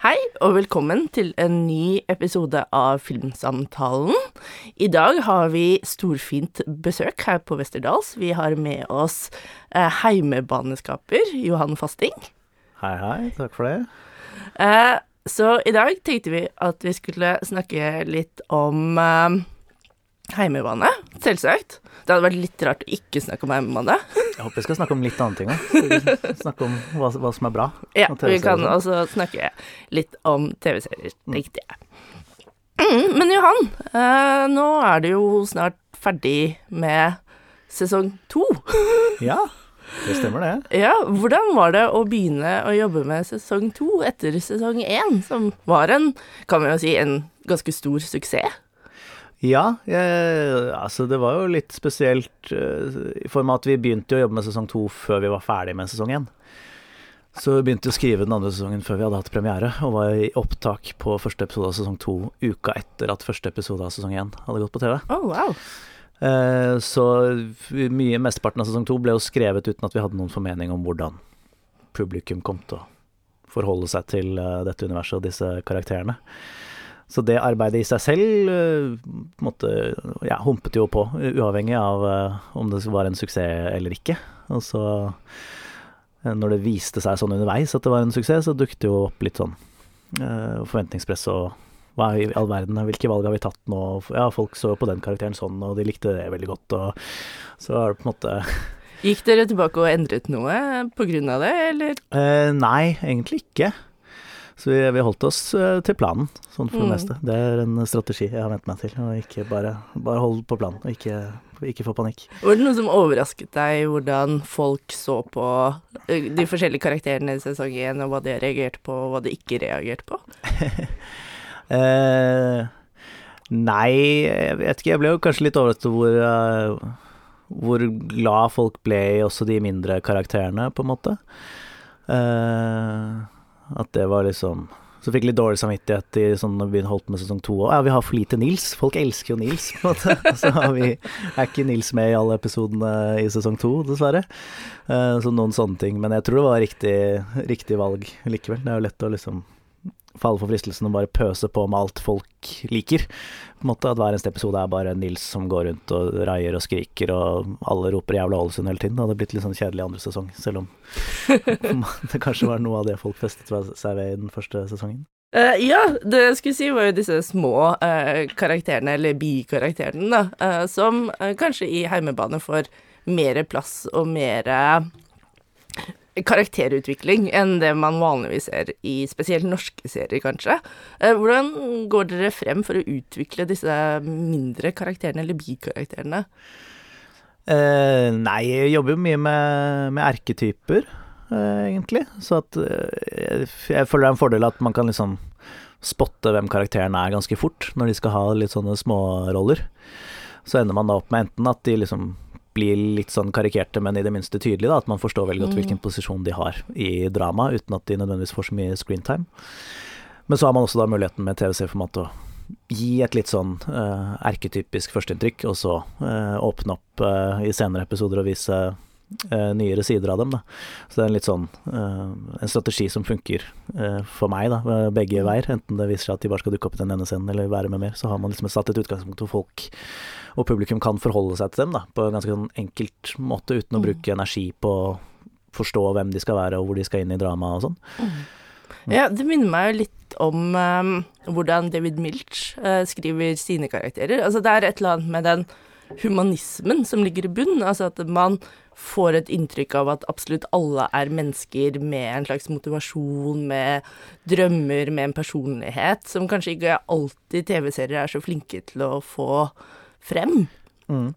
Hei, og velkommen til en ny episode av Filmsamtalen. I dag har vi storfint besøk her på Westerdals. Vi har med oss eh, heimebaneskaper Johan Fasting. Hei, hei. Takk for det. Eh, så i dag tenkte vi at vi skulle snakke litt om eh, heimebane, selvsagt. Det hadde vært litt rart å ikke snakke om heimebane. Jeg håper vi skal snakke om litt andre ting òg. Snakke om hva, hva, som er bra. Ja, vi kan også snakke litt om TV-serier, tenkte jeg. Mm, men Johan, eh, nå er du jo snart ferdig med sesong to. Ja, det stemmer det. Ja, hvordan var det å begynne å jobbe med sesong to etter sesong én, som var en, kan vi jo si, en ganske stor suksess? Ja, jeg, altså det var jo litt spesielt eh, i form av at vi begynte å jobbe med sesong to før vi var ferdig med sesong én. Så vi begynte å skrive den andre sesongen før vi hadde hatt premiere, og var i opptak på første episode av sesong to uka etter at første episode av sesong én hadde gått på TV. Oh, wow. Eh, Så mye, mesteparten av sesong to ble jo skrevet uten at vi hadde noen formening om hvordan publikum kom til å forholde seg til eh, dette universet og disse karakterene. Så det arbeidet i seg selv eh, på ja, humpet jo på, uavhengig av eh, om det var en suksess eller ikke. Og så, eh, når det viste seg sånn underveis at det var en suksess, så dukket det jo opp litt sånn forventningspress og hva i all verden, hvilke valg har vi tatt nå? Ja, folk så på den karakteren sånn, og de likte det veldig godt, og så er det på en måte Gikk dere tilbake og endret noe på grunn av det, eller? Eh, nei, egentlig ikke. Så vi, vi holdt oss eh, til planen, sånn for Mm. det meste. Det er en strategi jeg har vent meg til. Og ikke bare, bare holde på planen, og ikke, ikke få panikk. Var det noe som overrasket deg, hvordan folk så på eh, de forskjellige karakterene i sesong én, og hva de reagerte på, og hva de ikke reagerte på? Eh, nei, jeg vet ikke. Jeg ble jo kanskje litt overrasket over hvor, eh, hvor glad folk ble i også de mindre karakterene, på en måte. Eh, at det var liksom Så fikk jeg litt dårlig samvittighet i sånn når vi holdt med sesong to. Og ja, vi har for lite Nils. Folk elsker jo Nils, på en måte. Så har vi, er ikke Nils med i alle episodene i sesong to, dessverre. Eh, så noen sånne ting. Men jeg tror det var riktig, riktig valg likevel. Det er jo lett å liksom falle for fristelsen å bare pøse på med alt folk liker. På en måte At hver eneste episode er bare Nils som går rundt og raier og skriker, og alle roper 'jævla Ålesund' hele tiden. Det hadde blitt litt sånn kjedelig andre sesong, selv om det kanskje var noe av det folk festet seg ved i den første sesongen. Uh, ja, det jeg skulle si var jo disse små uh, karakterene, eller bikarakterene, da, uh, som kanskje i heimebane får mer plass og mer karakterutvikling enn det man vanligvis ser i spesielt norske serier, kanskje. Eh, hvordan går dere frem for å utvikle disse mindre karakterene, eller bikarakterene? Eh, nei, jeg jobber jo mye med, med erketyper, eh, egentlig. Så at jeg, jeg føler det er en fordel at man kan liksom spotte hvem karakteren er ganske fort, når de skal ha litt sånne småroller. Så ender man da opp med enten at de liksom blir litt sånn karikerte, men i det minste tydelige, da, at man forstår veldig godt Mm. hvilken posisjon de har i drama, uten at de nødvendigvis får så mye screentime. Men så har man også da muligheten med TVC-format å gi et litt sånn uh, erketypisk førsteinntrykk, og så uh, åpne opp uh, i senere episoder og vise nyere sider av dem. Da. Så det er en litt sånn en strategi som funker for meg, da, begge veier. Enten det viser seg at de bare skal dukke opp i den ene scenen eller være med mer, så har man liksom satt et utgangspunkt hvor folk og publikum kan forholde seg til dem da, på en ganske sånn enkelt måte, uten å Mm. bruke energi på å forstå hvem de skal være og hvor de skal inn i dramaet og sånn. Ja, det minner meg jo litt om um, hvordan David Milch uh, skriver sine karakterer. Altså, det er et eller annet med den humanismen som ligger i bunnen. Altså at man får et inntrykk av at absolutt alle er mennesker med en slags motivasjon, med drømmer, med en personlighet, som kanskje ikke alltid TV-serier er så flinke til å få frem. Mm.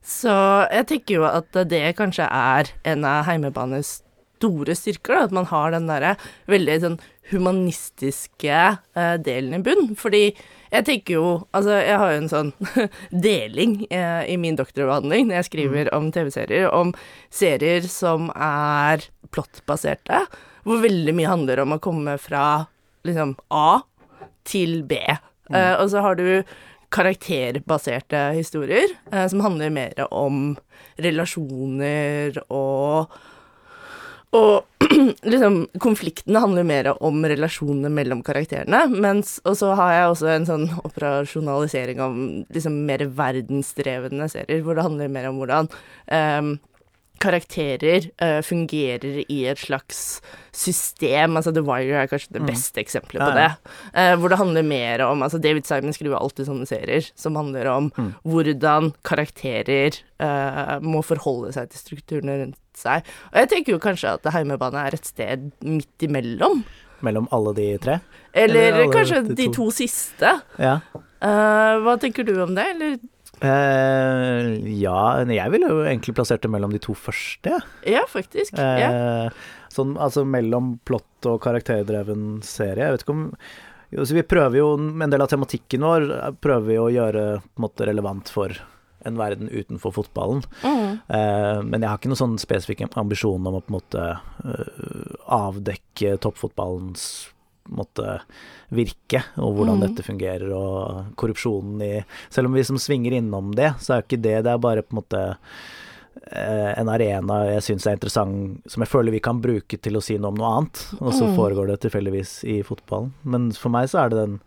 Så jeg tenker jo at det kanskje er en av heimebanes store styrker, da, at man har den derre veldig sånn humanistiske eh, delen i bunn. Fordi jeg tenker jo Altså, jeg har jo en sånn deling eh, i min doktoravhandling når jeg skriver om TV-serier, om serier som er plottbaserte, hvor veldig mye handler om å komme fra liksom A til B. Eh, og så har du karakterbaserte historier, eh, som handler mer om relasjoner og Og liksom, konfliktene handler mer om relasjonene mellom karakterene. Mens, og så har jeg også en sånn operasjonalisering av liksom mer verdensdrevne serier, hvor det handler mer om hvordan um, karakterer uh, fungerer i et slags system. Altså The Wire er kanskje det mm. beste eksempelet på det. Uh, hvor det handler mer om Altså David Simon skriver alltid sånne serier som handler om mm. hvordan karakterer uh, må forholde seg til strukturene rundt seg. Og jeg tenker jo kanskje at Heimebane er et sted midt imellom. Mellom alle de tre? Eller, Eller kanskje de to. de to, siste. Ja. hva tenker du om det, eller Uh, ja, jeg ville jo egentlig plassert det mellom de to første. Ja, faktisk. Uh. Sånn, altså mellom plott og karakterdreven serie. Jeg vet ikke om jo, Vi prøver jo En del av tematikken vår prøver vi å gjøre måte relevant for en verden utenfor fotballen. Mm. Uh, men jeg har ikke noen sånn spesifikk ambisjon om å på en måte avdekke toppfotballens måtte virke, og hvordan mm. dette fungerer, og korrupsjonen i Selv om vi som svinger innom det, så er ikke det Det er bare på en måte eh, en arena jeg syns er interessant, som jeg føler vi kan bruke til å si noe om noe annet, og så mm. foregår det tilfeldigvis i fotballen. Men for meg så er det den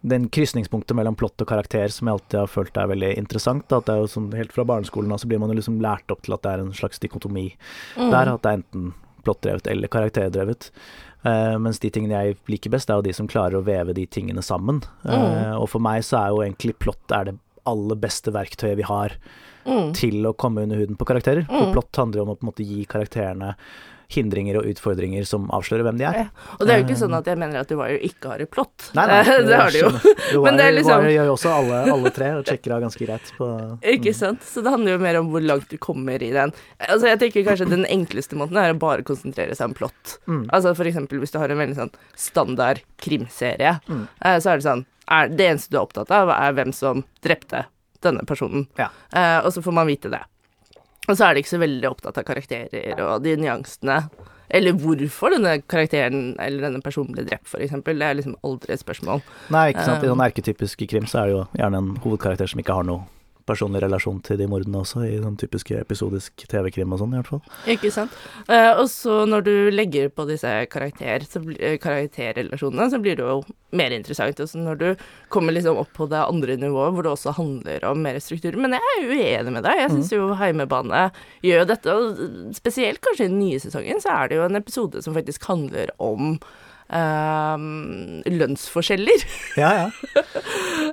den krysningspunktet mellom plott og karakter som jeg alltid har følt er veldig interessant. At det er jo sånn, Helt fra barneskolen av så blir man jo liksom lært opp til at det er en slags dikotomi mm. der. At det er enten plottdrevet eller karakterdrevet. Uh, mens de tingene jeg liker best, er jo de som klarer å veve de tingene sammen. Uh, Og for meg så er jo egentlig plott er det aller beste verktøyet vi har mm. til å komme under huden på karakterer. Mm. For plott handler jo om å på en måte gi karakterene hindringer og utfordringer som avslører hvem de er. Ja. Og det er jo ikke sånn at jeg mener at The Wire ikke har et plott. Nei, nei, det, det har de jo. Men det er liksom Wire gjør jo også alle, alle, tre, og sjekker av ganske greit på Ikke sant. Så det handler jo mer om hvor langt du kommer i den. Altså jeg tenker kanskje den enkleste måten er å bare konsentrere seg om plott. Mm. Altså for eksempel hvis du har en veldig sånn standard krimserie, mm. Eh, så er det sånn er Det eneste du er opptatt av, er hvem som drepte denne personen. Ja. Uh, og så får man vite det. Og så er de ikke så veldig opptatt av karakterer og de nyansene. Eller hvorfor denne karakteren eller denne personen ble drept, f.eks. Det er liksom aldri et spørsmål. Nei, ikke sant. I den erketypiske krim så er det jo gjerne en hovedkarakter som ikke har noe personlig relasjon til de mordene også, i sånn typiske episodisk TV-krim og sånn, i hvert fall. Ikke sant. Eh, og så når du legger på disse karakter, så, uh, karakterrelasjonene, så blir det jo mer interessant. Og så når du kommer liksom opp på det andre nivået, hvor det også handler om mer struktur. Men jeg er uenig med deg. Jeg syns mm. jo Heimebane gjør dette, og spesielt kanskje i den nye sesongen, så er det jo en episode som faktisk handler om Um, lønnsforskjeller. Ja, ja.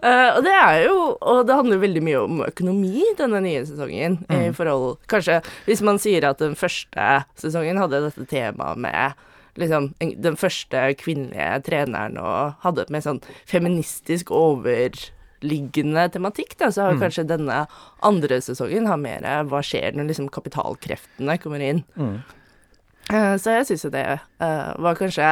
uh, og det er jo Og det handler veldig mye om økonomi, denne nye sesongen. Mm. I forhold Kanskje hvis man sier at den første sesongen hadde dette temaet med liksom den første kvinnelige treneren og hadde et mer sånn feministisk overliggende tematikk, da, så har mm. kanskje denne andre sesongen har mer hva skjer når liksom kapitalkreftene kommer inn. Mm. Uh, så jeg syns jo det uh, var kanskje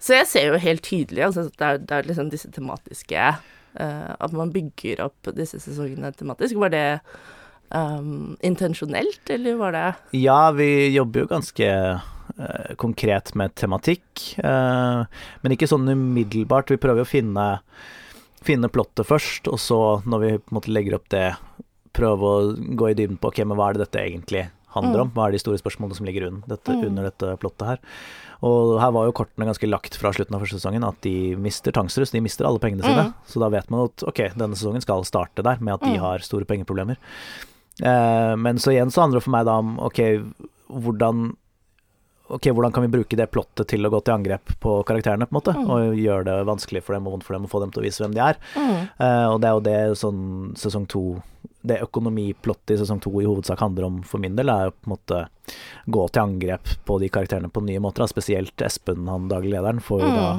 så jeg ser jo helt tydelig altså, det er, det er liksom disse tematiske At man bygger opp disse sesongene tematisk. Var det um, intensjonelt, eller var det Ja, vi jobber jo ganske uh, konkret med tematikk. Uh, men ikke sånn umiddelbart. Vi prøver å finne, finne plottet først, og så, når vi på en måte legger opp det, prøve å gå i dybden på ok, men hva er det dette egentlig handler om? Mm. Hva er de store spørsmålene som ligger under dette, mm. under dette plottet her? Og her var jo kortene ganske lagt fra slutten av første sesongen at de mister Tangsrus, de mister alle pengene sine. Mm. Så da vet man at ok, denne sesongen skal starte der med at de mm. har store pengeproblemer. Eh, men så igjen så handler det for meg da om ok, hvordan ok, hvordan kan vi bruke det plottet til å gå til angrep på karakterene, på en måte, mm. og gjøre det vanskelig for dem og vondt for dem å få dem til å vise hvem de er. Mm. Uh, og det er jo det sånn sesong to Det økonomiplottet i sesong to i hovedsak handler om for min del, er jo på en måte gå til angrep på de karakterene på nye måter, spesielt Espen, han daglig lederen, får jo mm. da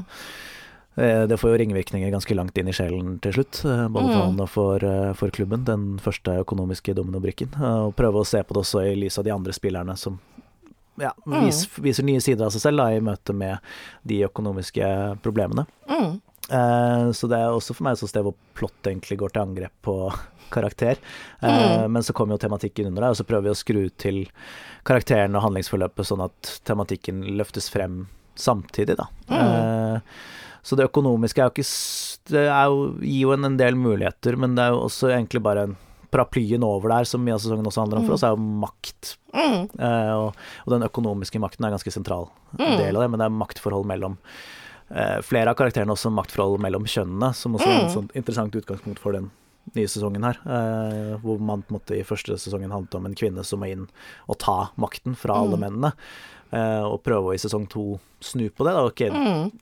eh, det får jo ringvirkninger ganske langt inn i sjelen til slutt, eh, både for mm. han og for, for, klubben, den første økonomiske dominobrikken. Og prøve å se på det også i lys av de andre spillerne som ja, mm. viser nye sider av seg selv da, i møte med de økonomiske problemene. Mm. Eh, så det er også for meg et sted hvor plott egentlig går til angrep på karakter. Eh, mm. Men så kommer jo tematikken under det, og så prøver vi å skru til karakteren og handlingsforløpet sånn at tematikken løftes frem samtidig, da. Mm. Eh, så det økonomiske er jo ikke Det jo, gir jo en, en del muligheter, men det er jo også egentlig bare en paraplyen over der, som mye av sesongen også handler om for oss, er jo makt. Mm. Eh, og, og den økonomiske makten er en ganske sentral del av det, men det er maktforhold mellom eh, flere av karakterene også maktforhold mellom kjønnene, som også er et sånt interessant utgangspunkt for den nye sesongen her. Eh, hvor man på en måte i første sesongen handlet om en kvinne som må inn og ta makten fra alle mennene. Eh, og prøve å i sesong to snu på det. Da. Ok,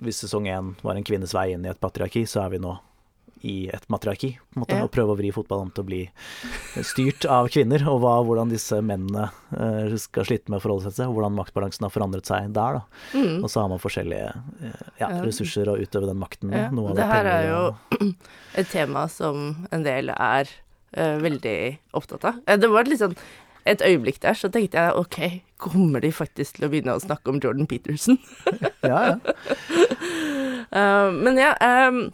Hvis sesong én var en kvinnes vei inn i et patriarki, så er vi nå i et matriarki, på en måte, Ja. og prøve å vri fotballen om til å bli styrt av kvinner, og hva, hvordan disse mennene eh, skal slite med å forholde seg til, og hvordan maktbalansen har forandret seg der. Da. Mm. Og så har man forskjellige eh, ja, ressurser å utøve den makten med. Ja, det her er jo og- et tema som en del er uh, veldig opptatt av. Det var litt sånn et øyeblikk der, så tenkte jeg ok, kommer de faktisk til å begynne å snakke om Jordan Peterson? Ja, ja. Uh, men ja, em,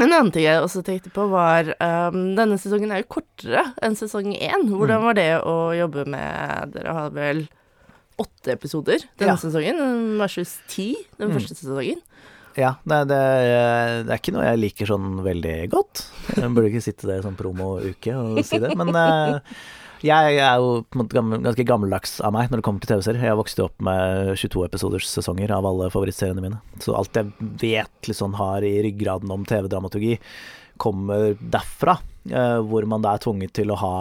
en annen ting jeg også tenkte på, var um, Denne sesongen er jo kortere enn sesong én. Hvordan var det å jobbe med Dere har vel åtte episoder denne Ja. sesongen versus ti den Mm. første sesongen. Ja, nei, det, det er ikke noe jeg liker sånn veldig godt. Jeg burde ikke sitte der i sånn promouke og si det, men jeg er jo ganske gammeldags av meg når det kommer til TV-serier. Jeg vokste opp med 22 episoders sesonger av alle favorittseriene mine. Så alt jeg vet liksom har i ryggraden om TV-dramaturgi, kommer derfra. eh, hvor man da er tvunget til å ha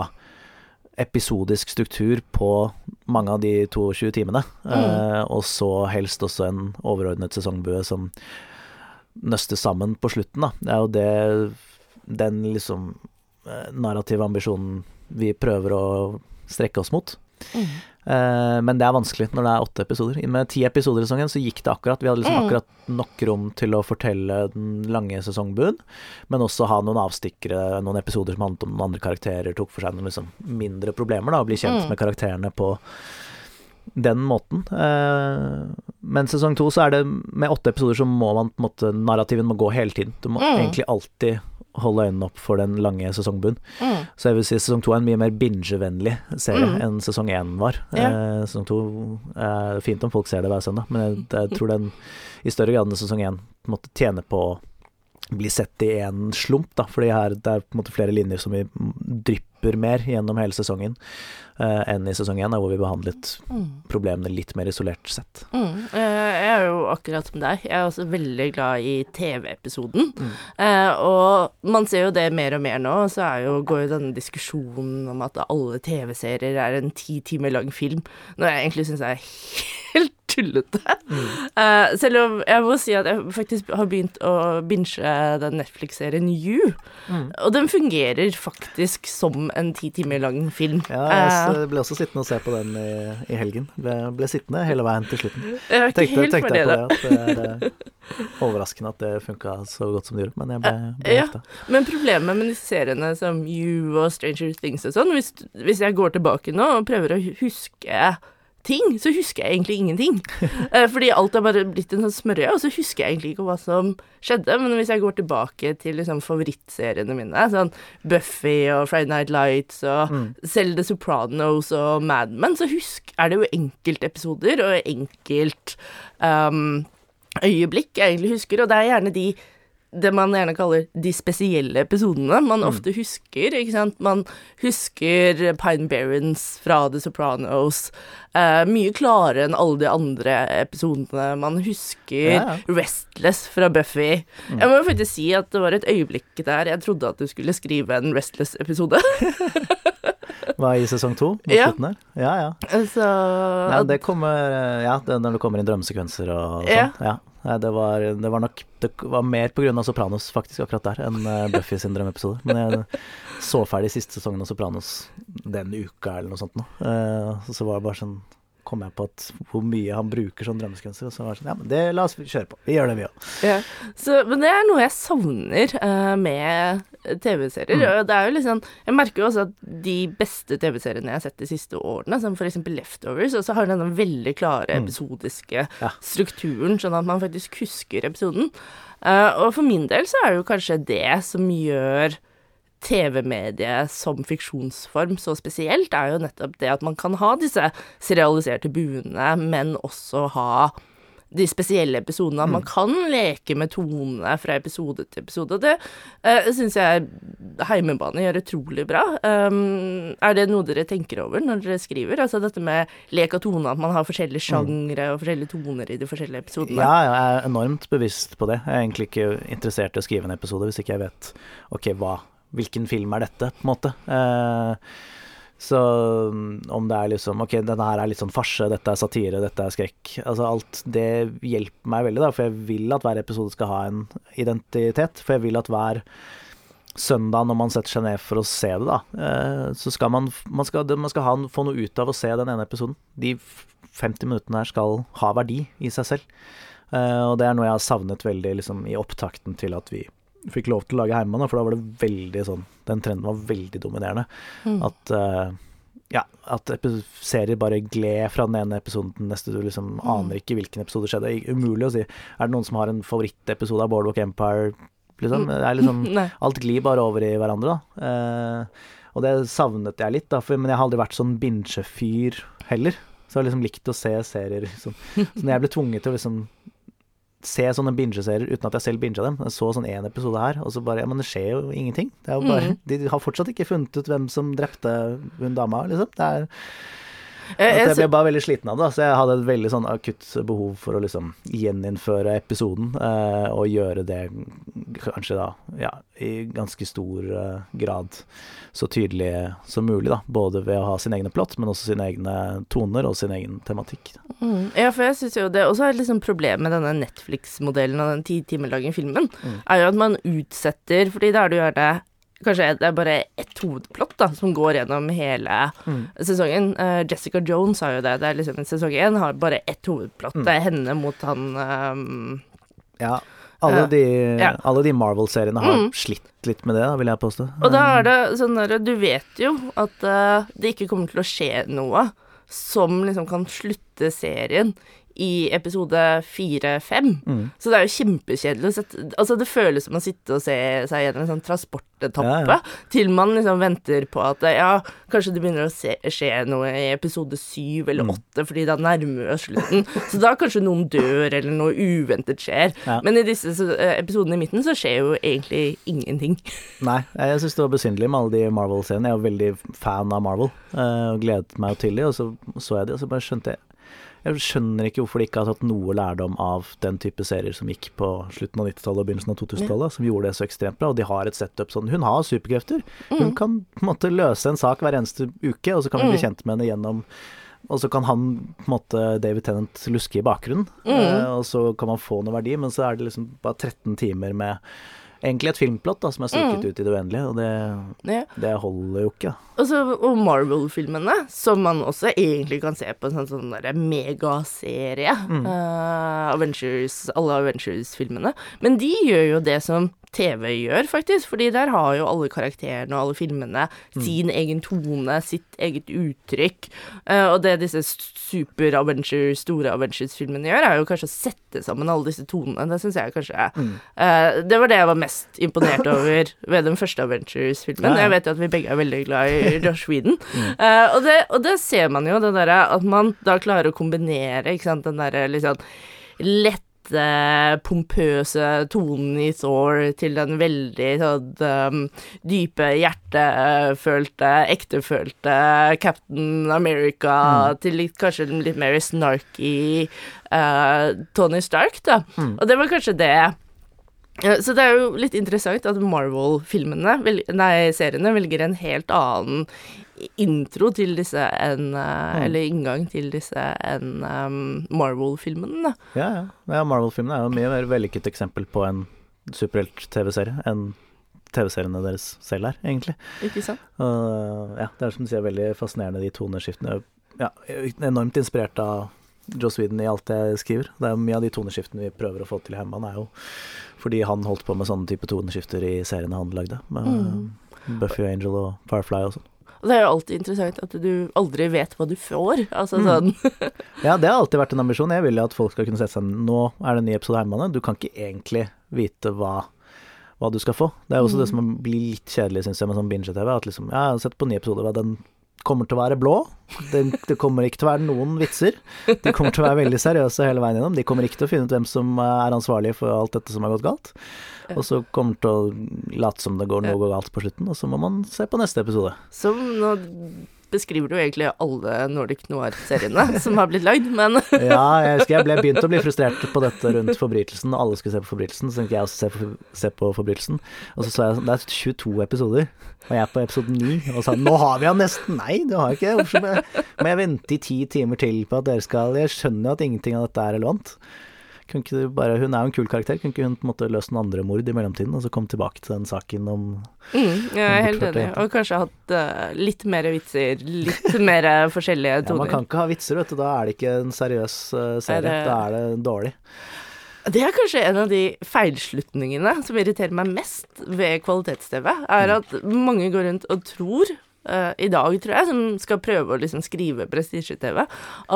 episodisk struktur på mange av de 22 timene. eh, og så helst også en overordnet sesongbue som nøstes sammen på slutten, da. Det er jo det den liksom eh, narrative ambisjonen vi prøver å strekke oss mot. Eh, men det er vanskelig når det er åtte episoder. Med ti episoder i sesongen så gikk det akkurat. Vi hadde liksom Mm. akkurat nok rom til å fortelle den lange sesongbuen, men også ha noen avstikkere, noen episoder som handlet om noen andre karakterer, tok for seg noen liksom mindre problemer, da, og bli kjent Mm. med karakterene på den måten. Eh, men sesong to så er det med åtte episoder så må man på en måte Narrativen må gå hele tiden. Du må Mm. egentlig alltid holde øynene opp for den lange sesongbunnen. Mm. Så jeg vil si sesong to er en mye mer bingevennlig serie Mm. enn sesong én var. Ja. Eh, sesong to er fint om folk ser det hver søndag, men jeg, jeg tror den i større grad enn sesong én måtte tjene på å bli sett i én slump, da. Fordi her det er på en måte flere linjer som vi drypper mer gjennom hele sesongen uh, enn i sesong én, hvor vi behandlet Mm. problemene litt mer isolert sett. Mm. Eh, Jeg er jo akkurat som deg. Jeg er også veldig glad i TV-episoden. Mm. Uh, og man ser jo det mer og mer nå, så jo, går jo denne diskusjonen om at alle TV-serier er en ti timer lang film, når jeg egentlig syns det er helt tullete. Eh, selv om jeg må si at jeg faktisk har begynt å binge den Netflix-serien You, og den fungerer faktisk som en ti timer lang film. Ja, jeg uh, ble også sittende og se på den i, i helgen. Ble, ble sittende hele veien til slutten. jeg var ikke Tenkte, helt tenkte jeg det, på da. det, at det er eh, overraskende at det funka så godt som det gjorde, men jeg ble, ble Ja. Men problemet med disse seriene som You og Stranger Things og sånn, hvis, hvis jeg går tilbake nå og prøver å huske ting, så husker jeg egentlig ingenting. Eh, Fordi alt har bare blitt en sånn smørje, og så husker jeg egentlig ikke hva som skjedde. Men hvis jeg går tilbake til liksom favorittseriene mine, sånn Buffy og Friday Night Lights og Mm. selv The Sopranos og Mad Men, så husk, er det jo enkeltepisoder og enkelt um, øyeblikk jeg egentlig husker, og det er gjerne de det man gjerne kaller de spesielle episodene man ofte husker, ikke sant. Man husker Pine Barrens fra The Sopranos eh, mye klarere enn alle de andre episodene. Man husker Ja. Restless fra Buffy. Jeg må jo faktisk si at det var et øyeblikk der jeg trodde at du skulle skrive en Restless-episode. Hva i sesong to? Mot Ja. slutten der? Ja, ja. Så ja, det kommer Ja, det, når det kommer inn drømmesekvenser og sånn. Ja. Ja. Det, var, det var nok Det var mer på grunn av Sopranos faktisk akkurat der enn eh, Buffy sin drømmeepisode. Men jeg så ferdig siste sesongen av Sopranos den uka eller noe sånt nå. Eh, så var det bare sånn kom jeg på at hvor mye han bruker som drømmeskunstner. og så var det sånn Ja, men det la oss kjøre på. Vi gjør det, vi òg. Ja. Men det er noe jeg savner uh, med TV-serier. Og det er jo liksom Jeg merker jo også at de beste TV-seriene jeg har sett de siste årene, som f.eks. Leftovers, og så har denne veldig klare episodiske Ja. strukturen, sånn at man faktisk husker episoden. Uh, og for min del så er det jo kanskje det som gjør TV-mediet som fiksjonsform så spesielt, er jo nettopp det at man kan ha disse serialiserte buene, men også ha de spesielle episodene. At man kan leke med tonene fra episode til episode. Det uh, syns jeg Heimebane gjør utrolig bra. Um, er det noe dere tenker over når dere skriver? Altså dette med lek av tone, at man har forskjellige sjangre og forskjellige toner i de forskjellige episodene? Ja, jeg er enormt bevisst på det. Jeg er egentlig ikke interessert i å skrive en episode hvis ikke jeg vet ok, hva, hvilken film er dette, på en måte. Uh, så mm, om det er liksom Ok, denne her er litt sånn farse, dette er satire, dette er skrekk. Altså alt det hjelper meg veldig, da, for jeg vil at hver episode skal ha en identitet. For jeg vil at hver søndag når man setter seg ned for å se det, da, eh, så skal man, man skal, man skal ha, få noe ut av å se den ene episoden. De 50 minuttene her skal ha verdi i seg selv. Eh, og det er noe jeg har savnet veldig liksom, i opptakten til at vi fikk lov til å lage Herman, for da var det veldig sånn Den trenden var veldig dominerende. Mm. At uh, ja, at serier bare gled fra den ene episoden til den neste. Du liksom mm. aner ikke hvilken episode skjedde. Umulig å si. Er det noen som har en favorittepisode av Boardwalk Empire? Liksom? Mm. Det er liksom, alt glir bare over i hverandre, da. Uh, og det savnet jeg litt, da, for, men jeg har aldri vært sånn binge-fyr heller. Så jeg har liksom likt å se serier. Liksom. Så når jeg ble tvunget til å liksom se sånne bingeserier uten at jeg selv binga dem. Jeg så sånn én episode her, og så bare Ja, men det skjer jo ingenting. Det er jo bare, mm. De har fortsatt ikke funnet ut hvem som drepte hun dama, liksom. Det er jeg ble bare veldig sliten av det. Så jeg hadde et veldig sånn akutt behov for å liksom gjeninnføre episoden, eh, og gjøre det kanskje da ja, i ganske stor eh, grad så tydelig som mulig, da. Både ved å ha sin egne plott, men også sine egne toner og sin egen tematikk. Mm. Ja, for jeg syns jo det også er et liksom problem med denne Netflix-modellen og den ti timer lange filmen, mm. er jo at man utsetter Fordi da er det jo gjerne Kanskje det er bare ett hovedplott da, som går gjennom hele mm. sesongen. Uh, Jessica Jones sa jo det. det er liksom Sesong én har bare ett hovedplott. Mm. Det er henne mot han um, Ja. Alle de, ja. de Marvel-seriene har mm. slitt litt med det, da, vil jeg påstå. Og da er det sånn der Du vet jo at uh, det ikke kommer til å skje noe som liksom kan slutte serien i episode fire-fem. Mm. Så det er jo kjempekjedelig. Altså, det føles som å sitte og se seg gjennom en sånn transportetappe ja, ja. til man liksom venter på at ja, kanskje det begynner å se, skje noe i episode syv eller mm. åtte, mm. fordi da nærmer vi oss slutten. Så da kanskje noen dør, eller noe uventet skjer. Ja. Men i disse eh, episodene i midten så skjer jo egentlig ingenting. Nei, jeg syns det var besynderlig med alle de Marvel-scenene. Jeg er jo veldig fan av Marvel, eh, og gledet meg til de, og så så jeg de, og så bare skjønte jeg jeg skjønner ikke hvorfor de ikke har tatt noe lærdom av den type serier som gikk på slutten av 90-tallet og begynnelsen av 2000-tallet, som gjorde det så ekstremt bra. Og de har et setup sånn Hun har superkrefter. Hun mm. kan på en måte løse en sak hver eneste uke, og så kan vi mm. bli kjent med henne gjennom og så kan han, på en måte, David Tennant, luske i bakgrunnen, mm. eh, og så kan man få noe verdi, men så er det liksom bare 13 timer med egentlig et filmplott da, som er strukket mm. ut i det uendelige, og det, ja. det holder jo ikke. Også, og Marvel-filmene, som man også egentlig kan se på en sånn, sånn megaserie. Mm. Uh, Avengers, alle Avengers-filmene. Men de gjør jo det som TV gjør, faktisk. Fordi der har jo alle karakterene og alle filmene mm. sin egen tone, sitt eget uttrykk. Uh, og det disse super-Avengers, store Avengers-filmene gjør, er jo kanskje å sette sammen alle disse tonene. Det syns jeg kanskje mm. uh, Det var det jeg var mest imponert over ved den første Avengers-filmen. Jeg vet jo at vi begge er veldig glad i Josh Whedon. mm. uh, og, det, og, det, ser man jo, det derre at man da klarer å kombinere, ikke sant, den derre litt sånn lett pompøse tonen i Thor til den veldig sånn um, dype, hjertefølte, ektefølte Captain America mm. til litt, kanskje litt mer snarky uh, Tony Stark, da. Mm. Og det var kanskje det så det er jo litt interessant at Marvel-filmene, nei, seriene, velger en helt annen intro til disse enn uh, mm. Eller inngang til disse enn um, Marvel-filmene. Ja, ja. ja Marvel-filmene er jo mye mer vellykket eksempel på en superhelt-TV-serie enn TV-seriene deres selv er, egentlig. Ikke sant? Uh, ja, det er som du sier, veldig fascinerende, de toneskiftene. Ja, enormt inspirert av Joe Sweden i alt jeg skriver. Det er Mye av de toneskiftene vi prøver å få til i Hemman, er jo fordi han holdt på med sånne type toneskifter i seriene han lagde. Med mm. Buffy og Angel og Firefly og sånn. Det er jo alltid interessant at du aldri vet hva du får. Altså mm. sånn Ja, det har alltid vært en ambisjon. Jeg vil at folk skal kunne sette seg Nå er det en ny episode av Hermane. Du kan ikke egentlig vite hva, hva du skal få. Det er også mm. det som blir litt kjedelig, syns jeg, med sånn binge-TV. At liksom Ja, jeg har sett på en ny episode, hva den kommer til å være blå. Det, det, kommer ikke til å være noen vitser. De kommer til å være veldig seriøse hele veien gjennom. De kommer ikke til å finne ut hvem som er ansvarlig for alt dette som har gått galt. Og så kommer til å late som det går noe galt på slutten, og så må man se på neste episode. Som nå beskriver du egentlig alle Nordic Noir-seriene som har blitt lagd, men Ja, jeg husker jeg ble begynt å bli frustrert på dette rundt forbrytelsen, og alle skulle se på forbrytelsen, så tenkte jeg også se på, se på forbrytelsen. Og så så jeg det er 22 episoder, og jeg er på episode 9, og sa nå har vi han nesten. Nei, det har jeg ikke. Hvorfor må jeg vente i ti timer til på at dere skal Jeg skjønner jo at ingenting av dette er relevant. Bare, hun er jo en kul karakter, kunne ikke hun på en måte løst noen andre mord i mellomtiden, og så komme tilbake til den saken om mm, Jeg er helt enig, og kanskje hatt uh, litt mer vitser, litt mer forskjellige toner. Ja, man kan ikke ha vitser, vet du, da er det ikke en seriøs uh, serie, det... da er det dårlig. Det er kanskje en av de feilslutningene som irriterer meg mest ved kvalitets-TV, er mm. at mange går rundt og tror uh, i dag, tror jeg, som skal prøve å liksom skrive prestisje-TV,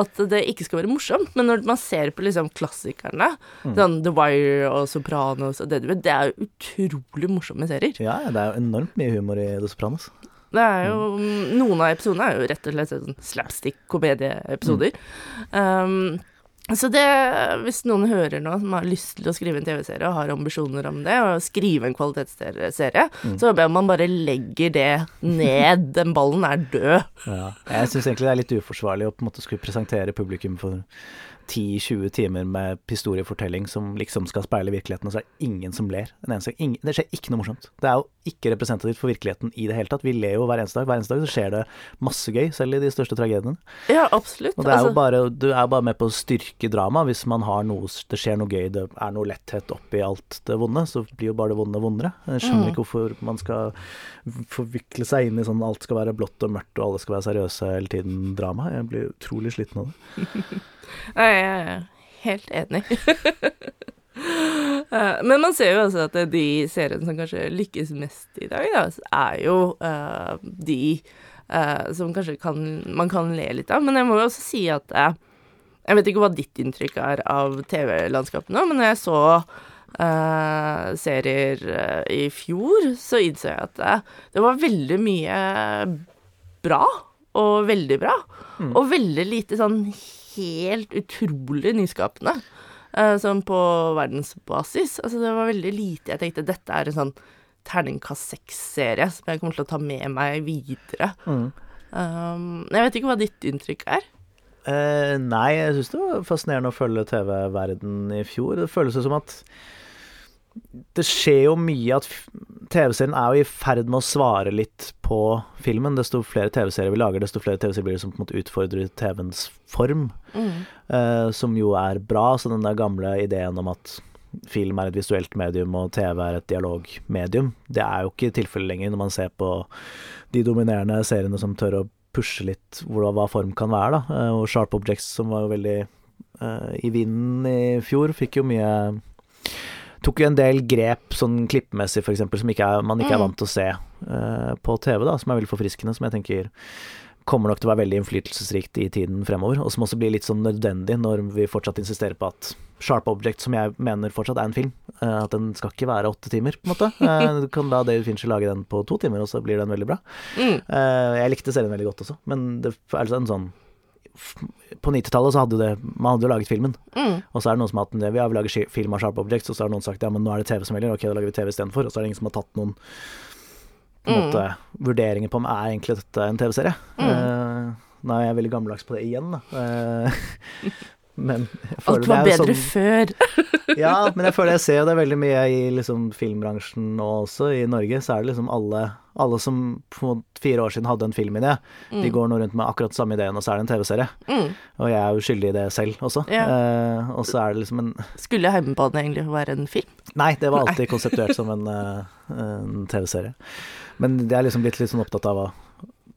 at det ikke skal være morsomt. Men når man ser på liksom klassikerne, mm. sånn The Wire og Sopranos og det du vet, det er jo utrolig morsomme serier. Ja, det er jo enormt mye humor i The Sopranos. Det er jo, mm. Noen av episodene er jo rett og slett sånn slapstick-komedieepisoder. Mm. Um, så det, hvis noen hører nå som har lyst til å skrive en TV-serie og har ambisjoner om det, og skrive en kvalitetsserie, mm. så håper jeg man bare legger det ned. Den ballen er død. Ja. Jeg syns egentlig det er litt uforsvarlig å på en måte skulle presentere publikum for 10-20 timer med historiefortelling som liksom skal speile virkeligheten, og så er det ingen som ler. Ingen, det skjer ikke noe morsomt. Det er jo ikke representativt for virkeligheten i det hele tatt. Vi ler jo hver eneste dag. Hver eneste dag så skjer det masse gøy, selv i de største tragediene. Ja, absolutt. Og det er jo altså- bare, du er bare med på å styrke dramaet hvis man har noe Det skjer noe gøy, det er noe letthet oppi alt det vonde, så blir jo bare det vonde vondere. Jeg skjønner mm. ikke hvorfor man skal forvikle seg inn i sånn alt skal være blått og mørkt og alle skal være seriøse hele tiden drama. Jeg blir utrolig sliten av det. Nei, jeg er helt enig. Eh, men man ser jo også at de seriene som kanskje lykkes mest i dag, da, er jo uh, de uh, som kanskje kan, man kan le litt av. Men jeg må jo også si at uh, Jeg vet ikke hva ditt inntrykk er av TV-landskapet nå, men når jeg så serier i fjor, så innså jeg at det var veldig mye bra, og veldig bra. Mm. Og veldig lite sånn helt utrolig nyskapende. Sånn på verdensbasis. Altså, det var veldig lite jeg tenkte dette er en sånn terningkast seks-serie som jeg kommer til å ta med meg videre. Mm. Um, jeg vet ikke hva ditt inntrykk er? Uh, nei, jeg syns det var fascinerende å følge TV-verden i fjor. Det føles som at det skjer jo mye at TV-serien er jo i ferd med å svare litt på filmen. Desto flere TV-serier vi lager, desto flere TV-serier blir det som på en måte utfordrer TV-ens form. Mm. Uh, som jo er bra. Så den der gamle ideen om at film er et visuelt medium og TV er et dialogmedium, det er jo ikke tilfellet lenger når man ser på de dominerende seriene som tør å pushe litt hva form kan være. da. Uh, og Sharp Objects, som var jo veldig uh, i vinden i fjor, fikk jo mye tok jo en del grep sånn klippmessig, f.eks., som ikke er, man ikke er mm. vant til å se uh, på TV, da, som er veldig forfriskende, som jeg tenker kommer nok til å være veldig innflytelsesrikt i tiden fremover, og som også blir litt sånn nødvendig når vi fortsatt insisterer på at Sharp Object, som jeg mener fortsatt er en film, uh, at den skal ikke være åtte timer, på en måte. Uh, du kan la David Fincher lage den på to timer, og så blir den veldig bra. Mm. jeg likte serien veldig godt også, men det er altså en sånn på 90-tallet så hadde jo det Man hadde jo laget filmen. Mm. Og så er det noen som har hatt det. Vi har laget film av Sharp Objects, og så har noen sagt ja, men nå er det TV som gjelder. Ok, da lager vi TV istedenfor. Og så er det ingen som har tatt noen på mm. måte, vurderinger på om er egentlig dette en TV-serie. Mm. Uh, nå er veldig gammeldags på det igjen, da. Uh, Men Alt var bedre sånn, før. ja, men jeg føler jeg ser det veldig mye i liksom filmbransjen nå også. I Norge så er det liksom alle, alle som for fire år siden hadde en filmidé, mm. de går nå rundt med akkurat samme ideen, og så er det en TV-serie. Mm. Og jeg er jo skyldig i det selv også. Ja. Eh, og så er det liksom en Skulle Heimebane egentlig være en film? Nei, det var alltid konseptuert som en, uh, en TV-serie. Men jeg er liksom blitt litt sånn opptatt av å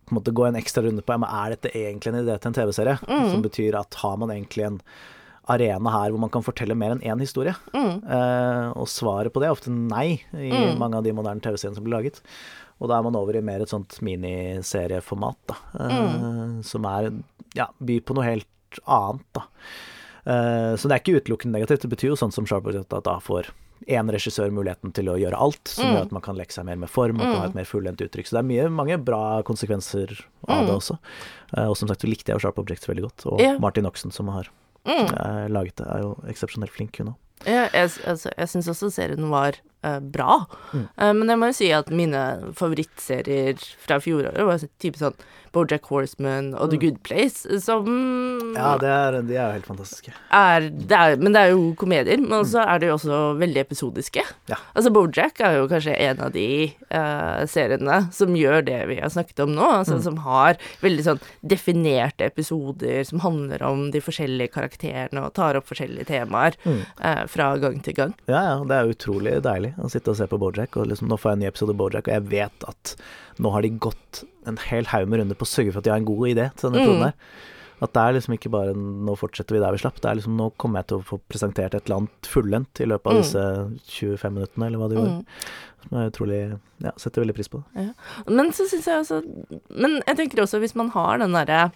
på en måte gå en ekstra runde på men er dette egentlig en idé til en TV-serie. Mm. Som betyr at har man egentlig en arena her hvor man kan fortelle mer enn én historie? Mm. Eh, og svaret på det er ofte nei i mm. mange av de moderne TV-seriene som blir laget. Og da er man over i mer et sånt miniserieformat, da. Eh, mm. som er ja, by på noe helt annet, da. Eh, så det er ikke utelukkende negativt. Det betyr jo sånn som Sharp at da får én regissør muligheten til å gjøre alt, som Mm. gjør at man kan leke seg mer med form og kan Mm. ha et mer fullendt uttrykk. Så det er mye, mange bra konsekvenser av det Mm. også. Eh, og som sagt så likte jeg jo Sharp Objects veldig godt. Og yeah. Martin Oxen, som har Mm. laget det, er jo eksepsjonelt flink, hun òg. Ja, jeg, altså, jeg syns også serien var eh, bra. Mm. Eh, men jeg må jo si at mine favorittserier fra fjoråret var type sånn Bojack Horseman og The Mm. Good Place, som Ja, det er, de er jo helt fantastiske. er, det er Men det er jo komedier, men så er de jo også veldig episodiske. Ja. Altså Bojack er jo kanskje en av de eh, seriene som gjør det vi har snakket om nå, altså Mm. som har veldig sånn definerte episoder som handler om de forskjellige karakterene og tar opp forskjellige temaer Mm. eh, fra gang til gang. Ja, ja, det er utrolig deilig å sitte og se på Bojack. Og liksom, nå får jeg en ny episode av Bojack, og jeg vet at nå har de gått en hel haug med runder på å sørge for at de har en god idé til denne episoden Mm. her. At det er liksom ikke bare nå fortsetter vi der vi slapp. Det er liksom nå kommer jeg til å få presentert et eller annet fullendt i løpet av Mm. disse 25 minuttene, eller hva det gjorde. Mm. Som er utrolig Ja, setter veldig pris på det. Men så syns jeg også Men jeg tenker også hvis man har den derre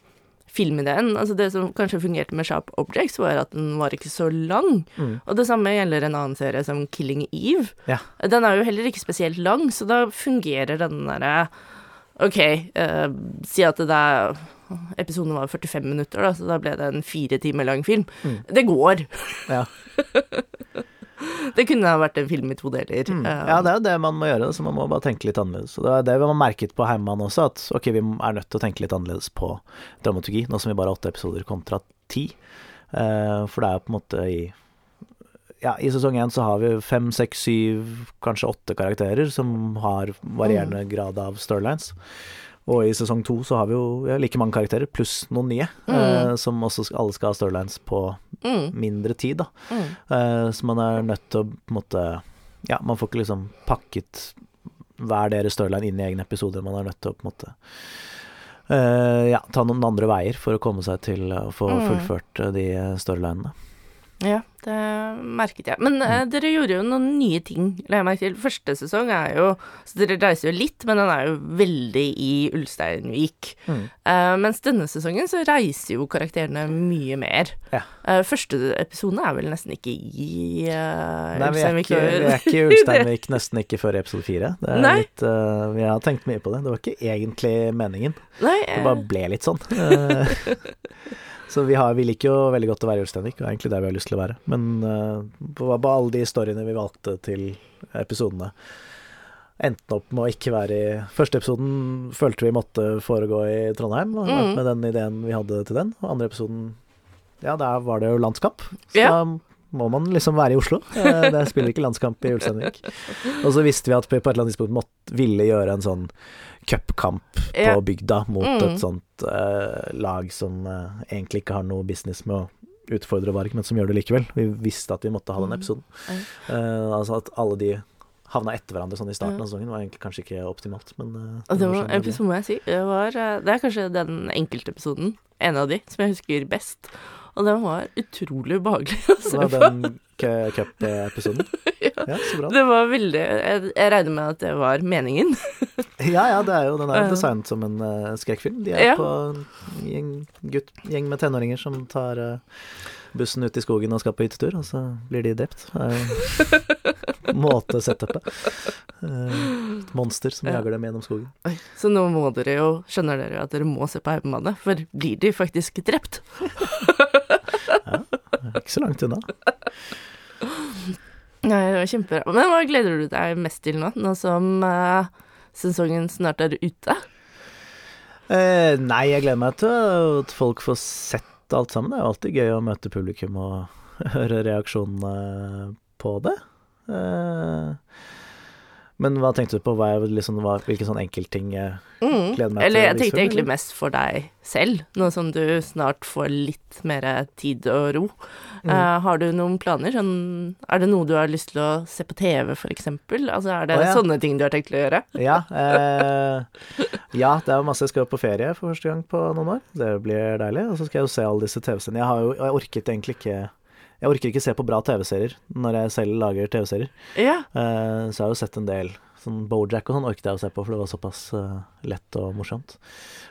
filmideen Altså det som kanskje fungerte med Sharp Objects, var at den var ikke så lang. Mm. Og det samme gjelder en annen serie som Killing Eve. Ja. Den er jo heller ikke spesielt lang, så da fungerer den derre OK, eh, si at det er Episoden var 45 minutter, da, så da ble det en fire timer lang film. Mm. Det går. Ja. det kunne ha vært en film i to deler. Mm. Eh, Ja, det er jo det man må gjøre, så man må bare tenke litt annerledes. Og det er det vi har merket på Heimann også, at ok, vi er nødt til å tenke litt annerledes på dramaturgi, nå som vi bare har åtte episoder kontra ti. Eh, for det er jo på en måte i ja, I sesong én så har vi fem, seks, syv, kanskje åtte karakterer som har varierende grad av storylines. Og i sesong to så har vi jo ja, like mange karakterer, pluss noen nye, eh, som også skal, alle skal ha storylines på mm, mindre tid, da. mm. Eh, så man er nødt til å på en måte Ja, man får ikke liksom pakket hver deres storyline inn i egne episoder. Man er nødt til å på en måte eh, ja, ta noen andre veier for å komme seg til å få Mm. fullført eh, de storylinene. Ja, det merket jeg. Men eh, dere gjorde jo noen nye ting, la jeg merke til. Første sesong er jo Så dere reiser jo litt, men den er jo veldig i Ulsteinvik. Mm. Eh, mens denne sesongen så reiser jo karakterene mye mer. Ja. Eh, første episode er vel nesten ikke i uh, Nei, vi er Ulsteinvik. ikke, vi er ikke i Ulsteinvik nesten ikke før i episode fire. Det er Nei. litt uh, Vi har tenkt mye på det. Det var ikke egentlig meningen. Nei, Det eh, bare ble litt sånn. Så vi, har, vi liker jo veldig godt å være i Ulsteinvik, og egentlig der vi har lyst til å være. Men uh, på, på alle de storyene vi valgte til episodene, endte opp med å ikke være i Første episoden følte vi måtte foregå i Trondheim, og Mm. med den ideen vi hadde til den. Og andre episoden, ja, der var det jo landskap. Så Ja. da må man liksom være i Oslo. Eh, Det spiller ikke landskamp i Ulsteinvik. Og så visste vi at vi på et eller annet tidspunkt måtte, ville gjøre en sånn cupkamp på bygda mot Mm. et sånt uh, lag som uh, egentlig ikke har noe business med å utfordre Varg, men som gjør det likevel. Vi visste at vi måtte ha den Mm. episoden. Eh, altså at alle de havna etter hverandre sånn i starten Ja. av sesongen, var egentlig kanskje ikke optimalt, men eh, det var, sånn det episode, må jeg si, det var Det er kanskje den enkeltepisoden, en av de, som jeg husker best. Og den var utrolig ubehagelig å se Det var på. den cu- cup-episoden. Ja. Ja, så bra. Det var veldig Jeg, jeg regner med at det var meningen. Ja, ja, det er jo, den er jo designet som en uh, skrekkfilm. De er Ja. på en gjeng, gutt, gjeng med tenåringer som tar uh, bussen ut i skogen og skal på hyttetur, og så blir de drept. Uh, Måtesetupet. Uh, et monster som Ja. jager dem gjennom skogen. Oi, Så nå må dere jo Skjønner dere at dere må se på Heimemannet, for blir de faktisk drept? Ikke så langt unna. Nei, det var kjempebra. Men hva gleder du deg mest til nå, nå som uh, sesongen snart er ute? Uh, nei, jeg gleder meg til at folk får sett alt sammen. Det er jo alltid gøy å møte publikum og høre reaksjonene på det. Eh, men hva tenkte du på? Hva liksom, hva, hvilke sånne enkeltting jeg Mm. gleder meg til Eller jeg tenkte egentlig eller? mest for deg selv, nå som du snart får litt mer tid og ro. Mm. Uh, har du noen planer? Sånn, er det noe du har lyst til å se på TV, for eksempel? Altså, er det oh, ja. sånne ting du har tenkt til å gjøre? Ja, eh, ja, det er masse jeg skal på ferie for første gang på noen år. Det blir deilig. Og så skal jeg jo se alle disse TV-seriene. Jeg har jo jeg orket egentlig ikke Jeg orker ikke se på bra TV-serier når jeg selv lager TV-serier. Ja. Uh, så jeg har jo sett en del sånn Bojack og sånn orket jeg å se på, for det var såpass uh, lett og morsomt.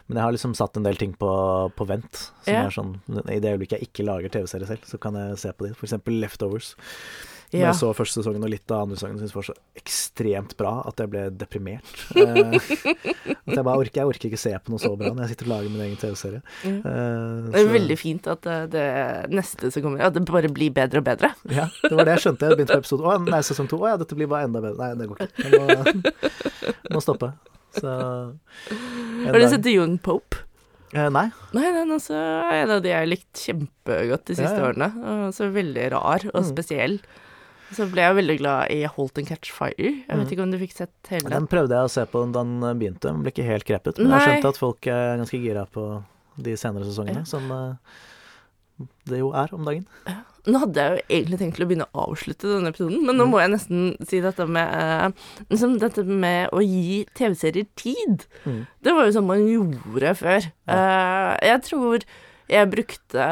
Men jeg har liksom satt en del ting på, på vent. Som Ja. er sånn I det øyeblikket jeg ikke lager TV-serier selv, så kan jeg se på de. Eksempel Leftovers. Når Ja. jeg så første sesongen og litt av andre sesongen, syntes jeg var så ekstremt bra at jeg ble deprimert. Eh, at jeg bare orker, jeg orker ikke se på noe så bra når jeg sitter og lager min egen TV-serie. Mm. Uh, Det er veldig fint at det, det neste som kommer, at det bare blir bedre og bedre. Ja, det var det jeg skjønte. Jeg begynte på episode Å, nei, sesong to. Å ja, dette blir bare enda bedre. Nei, det går ikke. Jeg må, må stoppe. Så Har du sett The Young Pope? Eh, nei. Nei, den også er en av de jeg har likt kjempegodt de siste Ja, ja. årene. Så veldig rar og Mm. Så ble jeg veldig glad i Holt and Catch Fire. Jeg Mm. vet ikke om du fikk sett hele Den prøvde jeg å se på da den begynte, men ble ikke helt krepet, Men jeg har skjønt at folk er ganske gira på de senere sesongene, Ja. som eh, det jo er om dagen. Nå hadde jeg jo egentlig tenkt til å begynne å avslutte denne episoden, men nå Mm. må jeg nesten si dette med eh, liksom dette med å gi TV-serier tid. Mm. Det var jo sånn man gjorde før. Ja. jeg tror jeg brukte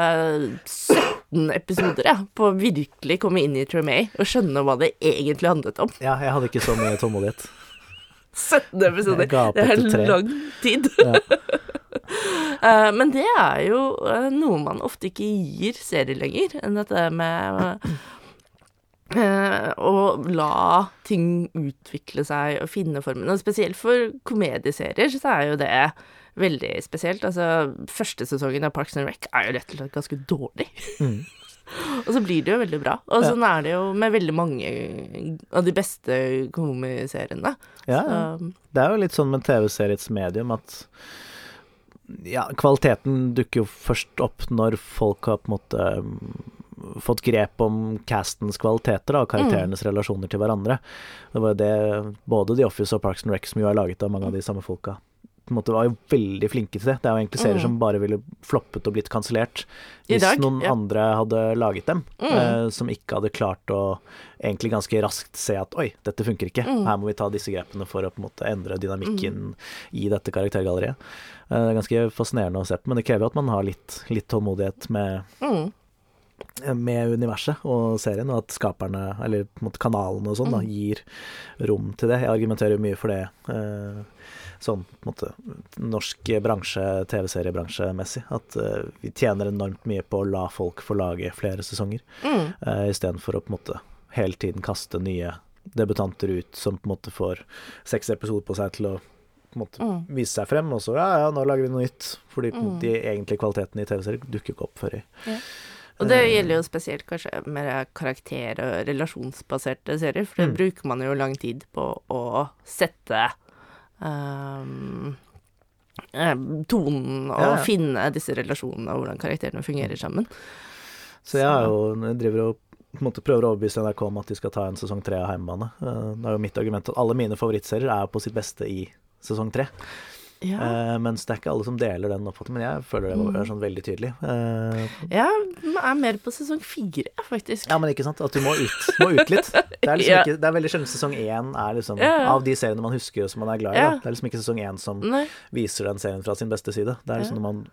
17 episoder ja, på å virkelig komme inn i Tremay og skjønne hva det egentlig handlet om. Ja, jeg hadde ikke så mye tålmodighet. 17 episoder. Det er lang tid. Ja. uh, men det er jo uh, noe man ofte ikke gir serier lenger, enn dette med uh, å la ting utvikle seg og finne formen. Og spesielt for komedieserier så er jo det veldig spesielt. Altså, første sesongen av Parks and Rec er jo rett og slett ganske dårlig. Mm. Og så blir det jo veldig bra. Og Ja. sånn er det jo med veldig mange av de beste komiseriene. Ja, ja. Så, Det er jo litt sånn med TV-seriets medium at ja, kvaliteten dukker jo først opp når folk har på en måte mm, fått grep om castens kvaliteter da, og karakterenes relasjoner til hverandre. Det var jo det både The Office og Parks and Rec, som jo er laget av mange av de samme folka, på en måte var jo veldig flinke til det. Det er jo egentlig serier Mm. som bare ville floppet og blitt kansellert hvis dag, noen ja. andre hadde laget dem, Mm. eh, som ikke hadde klart å egentlig ganske raskt se at oi, dette funker ikke, Mm. her må vi ta disse grepene for å på en måte endre dynamikken i dette karaktergalleriet. Eh, Det er ganske fascinerende å se på, men det krever jo at man har litt, litt tålmodighet med, mm. med universet og serien, og at skaperne, eller kanalene og sånn, Mm. gir rom til det. Jeg argumenterer mye for det. eh, Sånn måte norsk bransje, TV-seriebransjemessig. At uh, vi tjener enormt mye på å la folk få lage flere sesonger, Mm. uh, istedenfor å på en måte hele tiden kaste nye debutanter ut som på en måte får seks episoder på seg til å måte Mm. vise seg frem, og så ja, ja, nå lager vi noe nytt. Fordi Mm. de egentlige kvalitetene i TV-serier dukker ikke opp før i Og det Eh, gjelder jo spesielt kanskje mer karakter- og relasjonsbaserte serier, for det Mm. bruker man jo lang tid på å sette eh, tonen og Ja, ja. finne disse relasjonene og hvordan karakterene fungerer sammen. Så jeg jo jeg driver og måte prøver å overbevise NRK om at de skal ta en sesong tre av Heimebane. Eh, Det er jo mitt argument at alle mine favorittserier er på sitt beste i sesong tre. Ja. Uh, mens det er ikke alle som deler den oppfatningen, men jeg føler det var- Mm. er sånn veldig tydelig. Uh, Jeg er mer på sesong fire, faktisk. ja, men ikke sant, at du må ut, må ut litt. Det er liksom Ja. ikke, det er veldig sjelden sesong én er liksom Ja. Av de seriene man husker og som man er glad i, Ja. da. Det er liksom ikke sesong én som Nei. viser den serien fra sin beste side. Det er liksom når man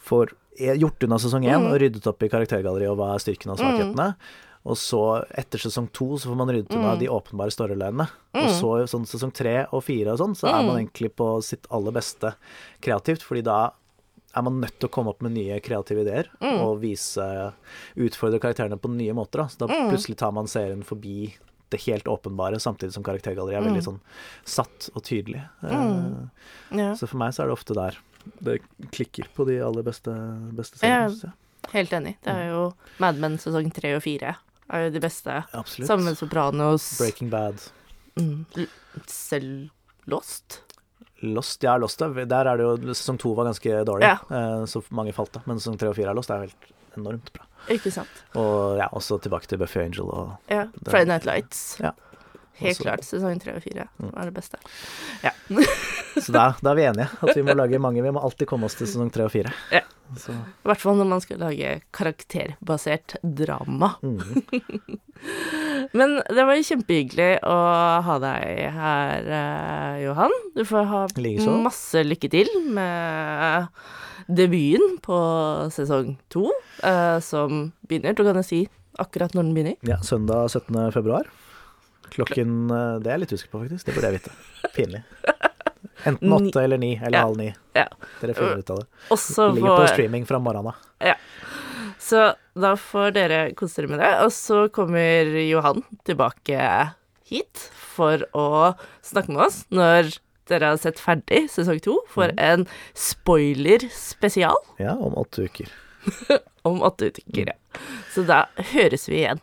får gjort unna sesong én Mm. og ryddet opp i karaktergalleriet og hva er styrkene og svakhetene. Og så, etter sesong to, så får man ryddet unna Mm. de åpenbare storylinene. Og Mm. så sånn sesong tre og fire og sånn, så er man Mm. egentlig på sitt aller beste kreativt, fordi da er man nødt til å komme opp med nye kreative ideer Mm. og vise Utfordre karakterene på nye måter. Da. Så da Mm. plutselig tar man serien forbi det helt åpenbare, samtidig som karaktergalleriet er veldig sånn satt og tydelig. Mm. Eh, Ja. så for meg så er det ofte der det klikker på de aller beste, beste Ja. seriene. synes. Helt enig. Det er jo Mad Men sesong tre og fire er jo de beste. Absolutt. Sammen med Sopranos. Breaking Bad. Mm. Selv Lost. Lost, ja, Lost er, Der er det jo Sesong to var ganske dårlig, Ja. eh, så mange falt av. Men sesong tre og fire av Lost er helt enormt bra. Ikke sant. Og ja, også tilbake til Buffy Angel og Ja. Friday Night Lights. Ja. Helt Også- klart. Sesong tre og fire Mm. er det beste. Ja. Så da, da er vi enige. At vi må lage mange. Vi må alltid komme oss til sesong tre og fire. Ja. Så, I hvert fall når man skal lage karakterbasert drama. mm. Men det var kjempehyggelig å ha deg her, eh, Johan. Du får ha Ligeså. masse lykke til med debuten på sesong to, eh, som begynner. Du kan jo si akkurat når den begynner. Ja, søndag 17. februar. Klokken eh, Det er jeg litt usikker på, faktisk. Det burde jeg vite. Pinlig. Enten åtte eller ni, eller Ja. halv ni. Ja. Dere finner ut av det. Også Ligger på streaming fra morgenen av. Så da får dere kose dere med det. Og så kommer Johan tilbake hit for å snakke med oss når dere har sett ferdig sesong to for en spoiler-spesial Ja, om åtte uker. om åtte uker. ja. Så da høres vi igjen.